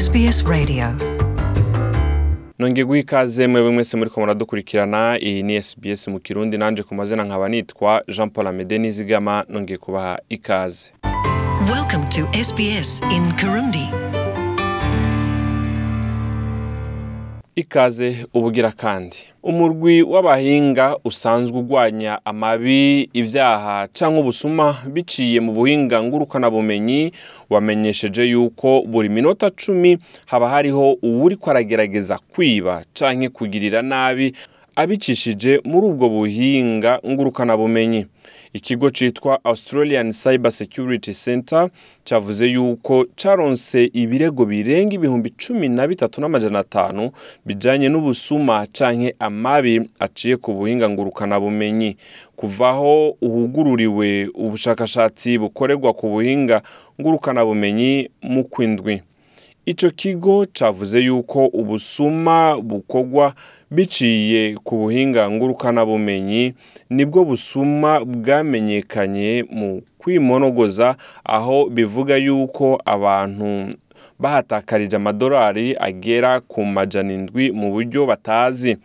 SBS Radio. Nongeye guha ikaze mwebwe mwese muri ko muradukurikirana. Iyi ni SBS mu kirundi. Nanje ku mazina nkaba nitwa Jean Paul Amede Nizigama nongeye kubaha ikaze. Welcome to SBS in Kirundi. Ikaze ubugira kandi. Umurwi w'abahinga usanzwe urwanya amabi ibyaha cyangwa ubusuma biciye mu buhinga ngurukanabumenyi wamenyesheje yuko buri minota cumi haba hariho uwuri ko aragerageza kwiba cyangwa kugirira nabi abicishije muri ubwo buhinga ngurukanabumenyi. Ikigo cyitwa australian cyber security center cyavuze yuko cyaronse ibirego birenga ibihumbi cumi na bitatu n'amajana atanu bijyanye n'ubusuma canke amabi aciye ku buhinga ngurukanabumenyi. Kuvaho uhugururiwe ubushakashatsi bukorerwa ku buhinga ngurukanabumenyi mu kwindwi. Icyo kigo cyavuze yuko ubusuma bukorwa biciye ku buhinga ngurukanabumenyi ni bwo busuma bwamenyekanye mu kwimonogoza aho bivuga yuko abantu bahatakarije amadolari agera ku majana indwi mu buryo batazi.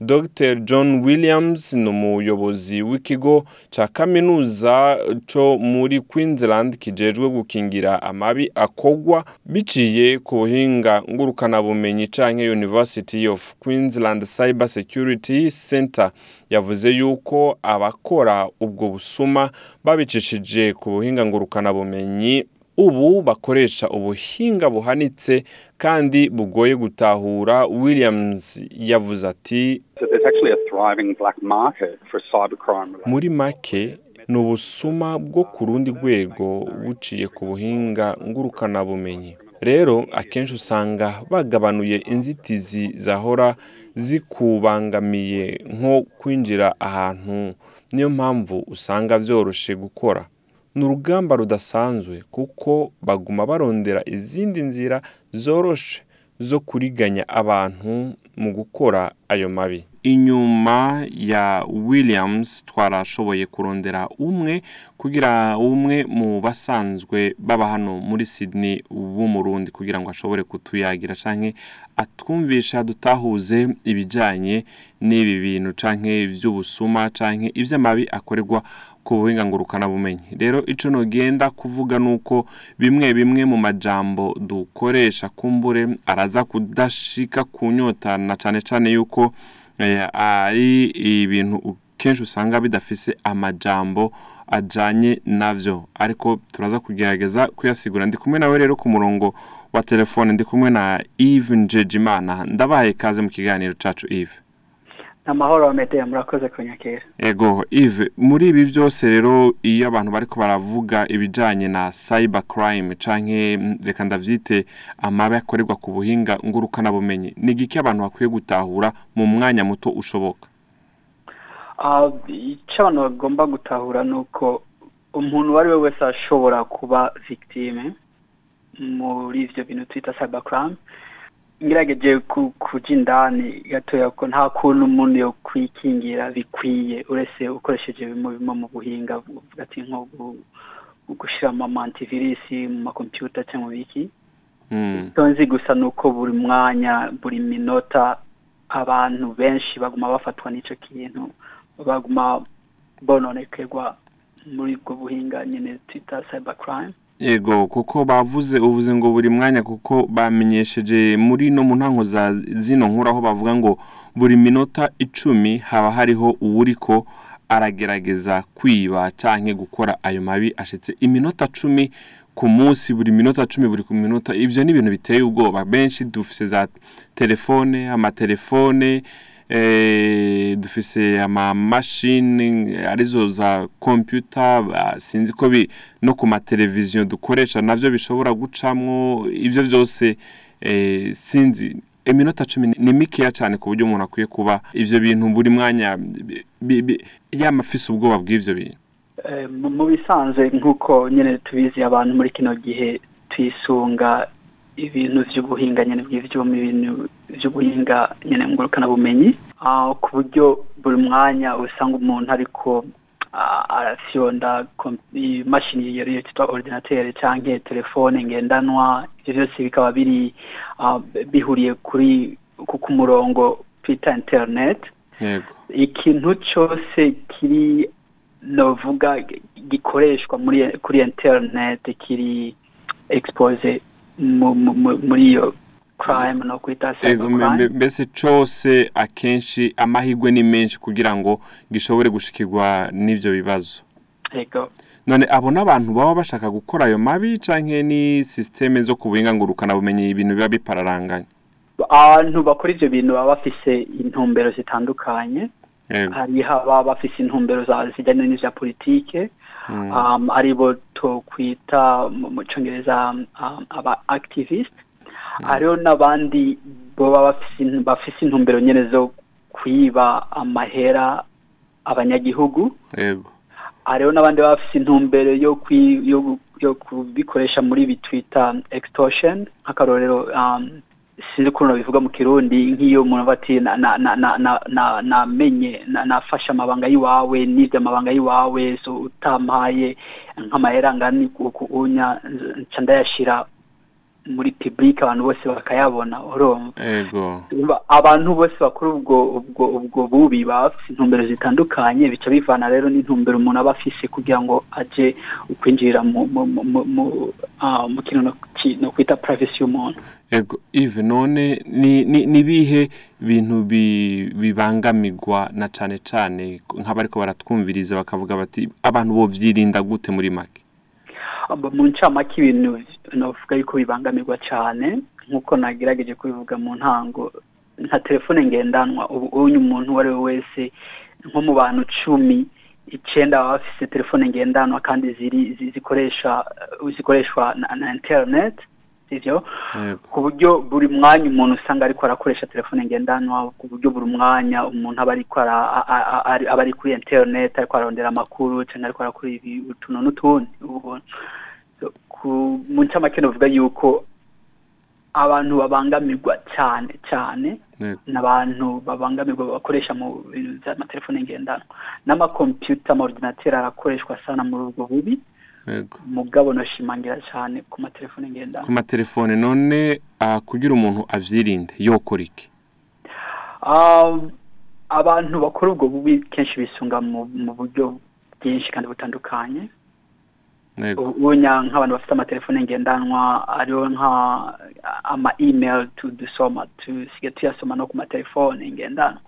Dr. John williams ni umuyobozi w'ikigo cya kaminuza cyo muri queensland kijejwe gukingira amabi akogwa biciye ku buhinga ngurukanabumenyi canke university of queensland cyber security center. Yavuze yuko abakora ubwo busuma babicishije ku buhinga ngurukanabumenyi ubu bakoresha ubuhinga buhanitse kandi bugoye gutahura. Williams yavuze ati So there's actually a thriving black market for cybercrime. related- muri make ni ubusuma bwo ku rundi rwego buciye ku buhinga ngurukanabumenyi. Rero akenshi usanga bagabanuye inzitizi zahora zikubangamiye nko kwinjira ahantu. Niyo mpamvu usanga byoroshe gukora. Ni urugamba rudasanzwe kuko baguma barondera izindi nzira zoroshe zo kuriganya abantu mu gukora ayo mabi. Inyuma ya williams twarashoboye kurondera umwe kugira umwe mu basanzwe baba hano muri sydney w'umurundi kugira ngo ashobore kutuyagira canke atwumvisha dutahuze ibijanye n'ibi bintu canke ivy'ubusuma canke ivy'amabi akorerwa ku buhinga ngurukanabumenyi rero ico nogenda kuvuga nuko bimwe bimwe mu majambo dukoresha kumbure araza kudashika kunyota na cane cane yuko eh, ari ibintu kenshi usanga bidafise amajambo ajanye navyo. Ariko turaza kugerageza kuyasigura. Ndi kumwe nawe rero ku murongo wa telefone. Ndi kumwe na Yves Njejimana ndabahaye kaze mu kiganiro cacu Yves. Amahoro amede murakoze kunyakira Ego Yves muri ibi byose rero iyo abantu bariko baravuga ibijanye na cyber crime mm, reka ndavyite amabi akorerwa ku buhinga ngurukanabumenyi ni igiki abantu bakwiye gutahura mu mwanya muto ushoboka? Ah, icyo abantu bagomba gutahura ni uko umuntu uwo ari we wese ashobora kuba victime muri ivyo bintu twita cybercrime. Ngerageje ku- kuja indani gatoya ko nta kuntu umuntu yo kwikingira bikwiye. Uretse ukoresheje bimwe bimwe mu buhinga ati nko gu- gushiramo ama antivirus mu makompyuta cyangwa biki. Mm. icyo nzi gusa ni uko buri mwanya buri minota abantu benshi baguma bafatwa n'icyo kintu baguma bononekerwa muri ubwo buhinga nyine twita cybercrime Ego kuko bavuze uvuze ngo buri mwanya kuko bamenyesheje muri no mu ntango za zino nkuru aho bavuga ngo buri minota icumi haba hariho uwuriko aragerageza kwiba canke gukora ayo mabi ashitse iminota cumi ku munsi buri minota cumi buri ku minota. Ivyo ni ibintu biteye ubwoba. Benshi dufise za telefone amatelefone dufise amamashini ari zo za kompyuta ba- sinzi ko no ku mateleviziyo dukoresha navyo bishobora gucamwo ivyo vyose eh, sinzi iminota cumi ni mikeya cyane ku buryo umuntu akwiye kuba ivyo bintu buri mwanya bi- bi- bi- yama afise ubwoba bw'ivyo bintu. Eh, mu bisanzwe nk'uko nyine tubizi abantu muri kino gihe twisunga ibintu by'ubuhinga nyine bw'ivyuma ibintu by'ubuhinga nyine ngurukanabumenyi ku buryo buri mwanya usanga umuntu ariko arafyonda kom- imashini yari yitwa ordinateur canke telefone ngendanwa ivyo vyose bikaba biri bihuriye kuri ku murongo twita internet. Yego. Ikintu cyose kiri novuga gi- gikoreshwa muri kuri internet kiri mu- mu- mu- muri iyo crime no kwita cybercrime mbe- mbese cose akenshi amahirwe ni menshi kugira ngo gishobore gushikirwa n'ivyo bibazo. None abo n'abantu baba bashaka gukora ayo mabi canke ni systeme zo ku buhinga ngurukana bumenyi ibintu biba bipararanganye? Abantu bakora ivyo bintu baba bafise intumbero zitandukanye. Yego hari haba bafise intumbero zijyanye n'ivya politike ari bo tokwita mu um, aba activist hariho n'abandi in- bafise intumbero nyene zo kwiba amahera abanyagihugu hariho n'abandi baba bafise intumbero yo kubikoresha muri ibi twita extortion nk'akarorero sinzi ukuntu babivuga mu kirundi nk'iyo umuntu aba ati na- na- na- na- na- na- namenye na- nafashe amabanga y'iwawe n'ivyo amabanga y'iwawe utampaye nk'amahera angana nca ndayashira. Muri public abantu bose bakayabona urumva? Yego. Abantu bose bakora ubwo ubwo ubwo bubi baba bafise intumbero zitandukanye bica bivana rero n'intumbero umuntu aba afise kugira ngo aje kwinjirira mu mu mu mu, ah, mu kintu no kwita privacy y'umuntu. Ego Yves none ni bihe bintu bi, bibangamirwa na cane cane? Nk'abariko baratwumviriza bakavuga bati abantu bo vyirinda gute muri make mu ncamake ibintu novuga yuko bibangamirwa cyane nk'uko nagerageje kubivuga mu ntango nka telefone ngendanwa ubu unyu umuntu uwo ari we wese nko mu bantu cumi icenda baba bafise telefone ngendanwa kandi zikoresha zikoreshwa na, na yego. ku buryo buri mwanya umuntu usanga ariko arakoresha telefone ngendanwa ku buryo buri mwanya umuntu aba ari- aba ari kuri internet ariko ararondera amakuru cyangwa ariko arakora utuntu n'utundi mu ncamake novuga yuko abantu babangamirwa cyane cyane n'abantu babangamirwa bakoresha mu bintu by'amatelefone ngendanwa. N'amakompiyuta amaordinateri arakoreshwa sana muri ubwo bubi. Mugabo nashimangira cyane ku matelefone ngendanwa. Ku matelefone none ah, kugira umuntu avyirinde. Yokora iki Um, abantu bakora ubwo bubi kenshi bisunga mu buryo bwinshi kandi butandukanye. Nk'abantu bafite amatelefone ngendanwa ariho nka ama email tu dusoma tusigaye tuyasoma no ku matelefone ngendanwa.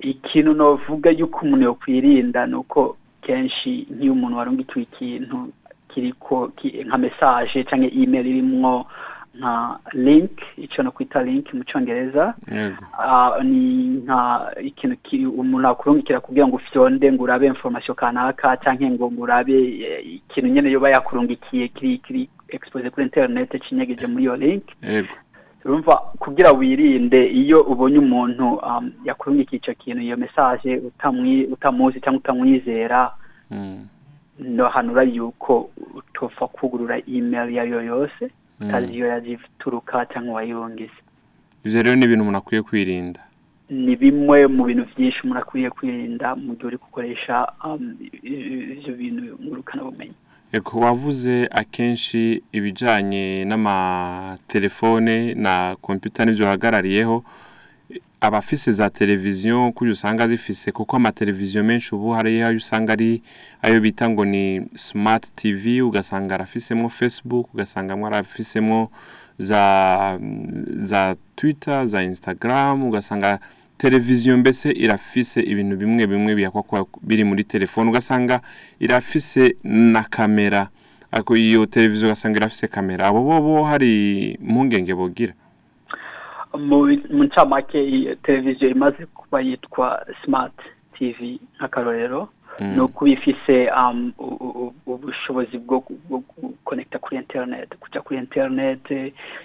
Ikintu novuga yuko umuntu yokwirinda ni uko kenshi nk'iyo umuntu warungikiwe ikintu kiriko ki- nka message cyangwa email irimwo nka link icyo no kwita link mu cyongereza Ah, ni nka ikintu ki- umuntu akurungikira kugira ngo ufyonde ngo urabe information kanaka canke ngo urabe eh, ikintu nyene yoba yakurungikiye kiri kiri expose kuri internet cinyegeje muri iyo link. Urumva kugira wirinde iyo ubonye umuntu um, yakurungikiye ico kintu iyo utamwi utamuzi cyangwa utamwizera Mm, nohanura yuko utopfa kugurura email iyo ari yo yose Mm. utazi iyo yazituruka cyangwa wayirungize ivyo rero ni ibintu umuntu akwiye kwirinda. Ni bimwe mu bintu byinshi umuntu akwiye kwirinda mu gihe uri gukoresha um, ibyo bintu ngurukanabumenyi wavuze akenshi ibijanye n'amatelefone na kompyuta n'ivyo hagarariyeho abafise za televiziyo kuri usanga zifise kuko amateleviziyo menshi ubu hari ayo usanga ari ayo bita ngo ni smart tv ugasanga arafisemwo facebook ugasanga arafisemwo za za twitter za instagram ugasanga televiziyo mbese irafise ibintu bimwe bimwe bihakwa kuba biri muri telefone ugasanga irafise na kamera. Iyo televiziyo ugasanga irafise kamera. Abo bobo hari impungenge bogira? Mu ncamake televiziyo imaze kuba yitwa smart tv nk'akarorero Mm. ni ukuba ifise um, ubushobozi bwo gukonekita kuri internet kujya kuri internet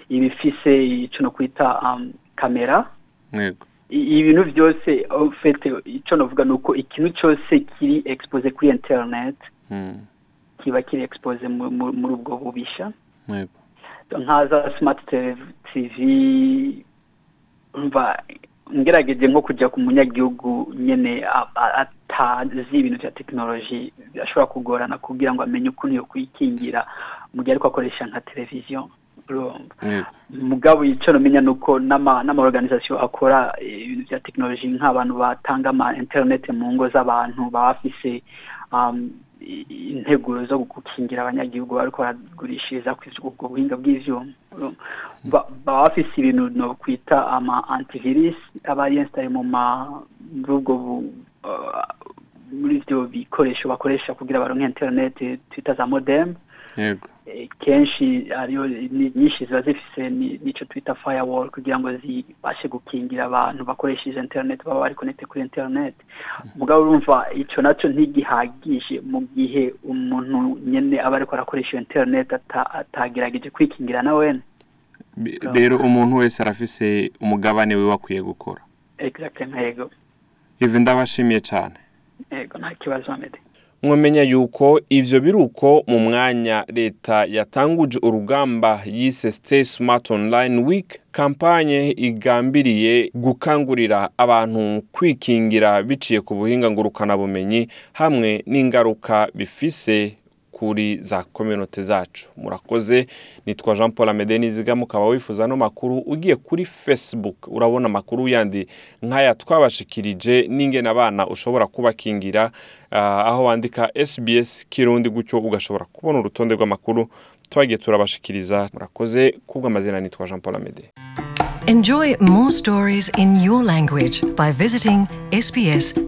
iba ifise icyo no kwita um, kamera. Yego. Ibintu byose ufite icyo navuga ni uko ikintu cyose kiri expose kuri internet Mm, kiba kiri mu- muri ubwo bubisha. Yego. Nka za smart Tele- tv umva ngerageje nko kujya ku munyagihugu a- atazi ibintu bya tekinoloji birashobora kugorana kugira ngo amenye ukuntu yo kwikingira mu gihe ariko akoresha nka televiziyo. Mugabo icyo namenya ni uko n'ama n'amaorganisation akora eh, ibintu bya tekinoloji nk'abantu batanga ama interineti mu ngo z'abantu baba bafise um, integuro zo gukingira abanyagihugu bariko baragurishiriza ku ubwo buhinga bw'ivyuma. Baba bafise ibintu no kwita ama antivirus aba yinstale mu ma muri ubwo uh, muri ivyo bikoresho bakoresha kugira baronke interineti twita za modem. Yego. Kenshi ariyo nyinshi ziba zifise ni- nico twita firewall kugira ngo zibashe gukingira abantu bakoresheje internet baba bari connected kuri internet. Mugabo urumva ico naco ntigihagije mu gihe umuntu nyene aba ariko arakoresha iyo internet ata- atagerageje kwikingira na wene. Rero umuntu wese arafise umugabane we wakwiye gukora. Exact ntego. Ivi ndabashimiye cyane ego nta kibazo amede mwamenya yuko ivyo biruko mu mwanya leta yatanguje urugamba yise Stay Smart Online Week kampanye igambiriye gukangurira abantu kwikingira biciye ku buhinga ngurukana bumenyi hamwe n'ingaruka bifise kuri za kominote zacu. Murakoze nitwa jean paul amede niziga mukaba wifuza no makuru ugiye kuri facebook. Urabona amakuru yandi nk'aya twabashikirije n'ingene abana ushobora kubakingira. Ah, aho wandika sbs kirundi gutyo ugashobora kubona urutonde rw'amakuru twagiye turabashikiriza. Murakoze kubw'amazina nitwa jean paul amede Enjoy more stories in your language by visiting sbs.com.au.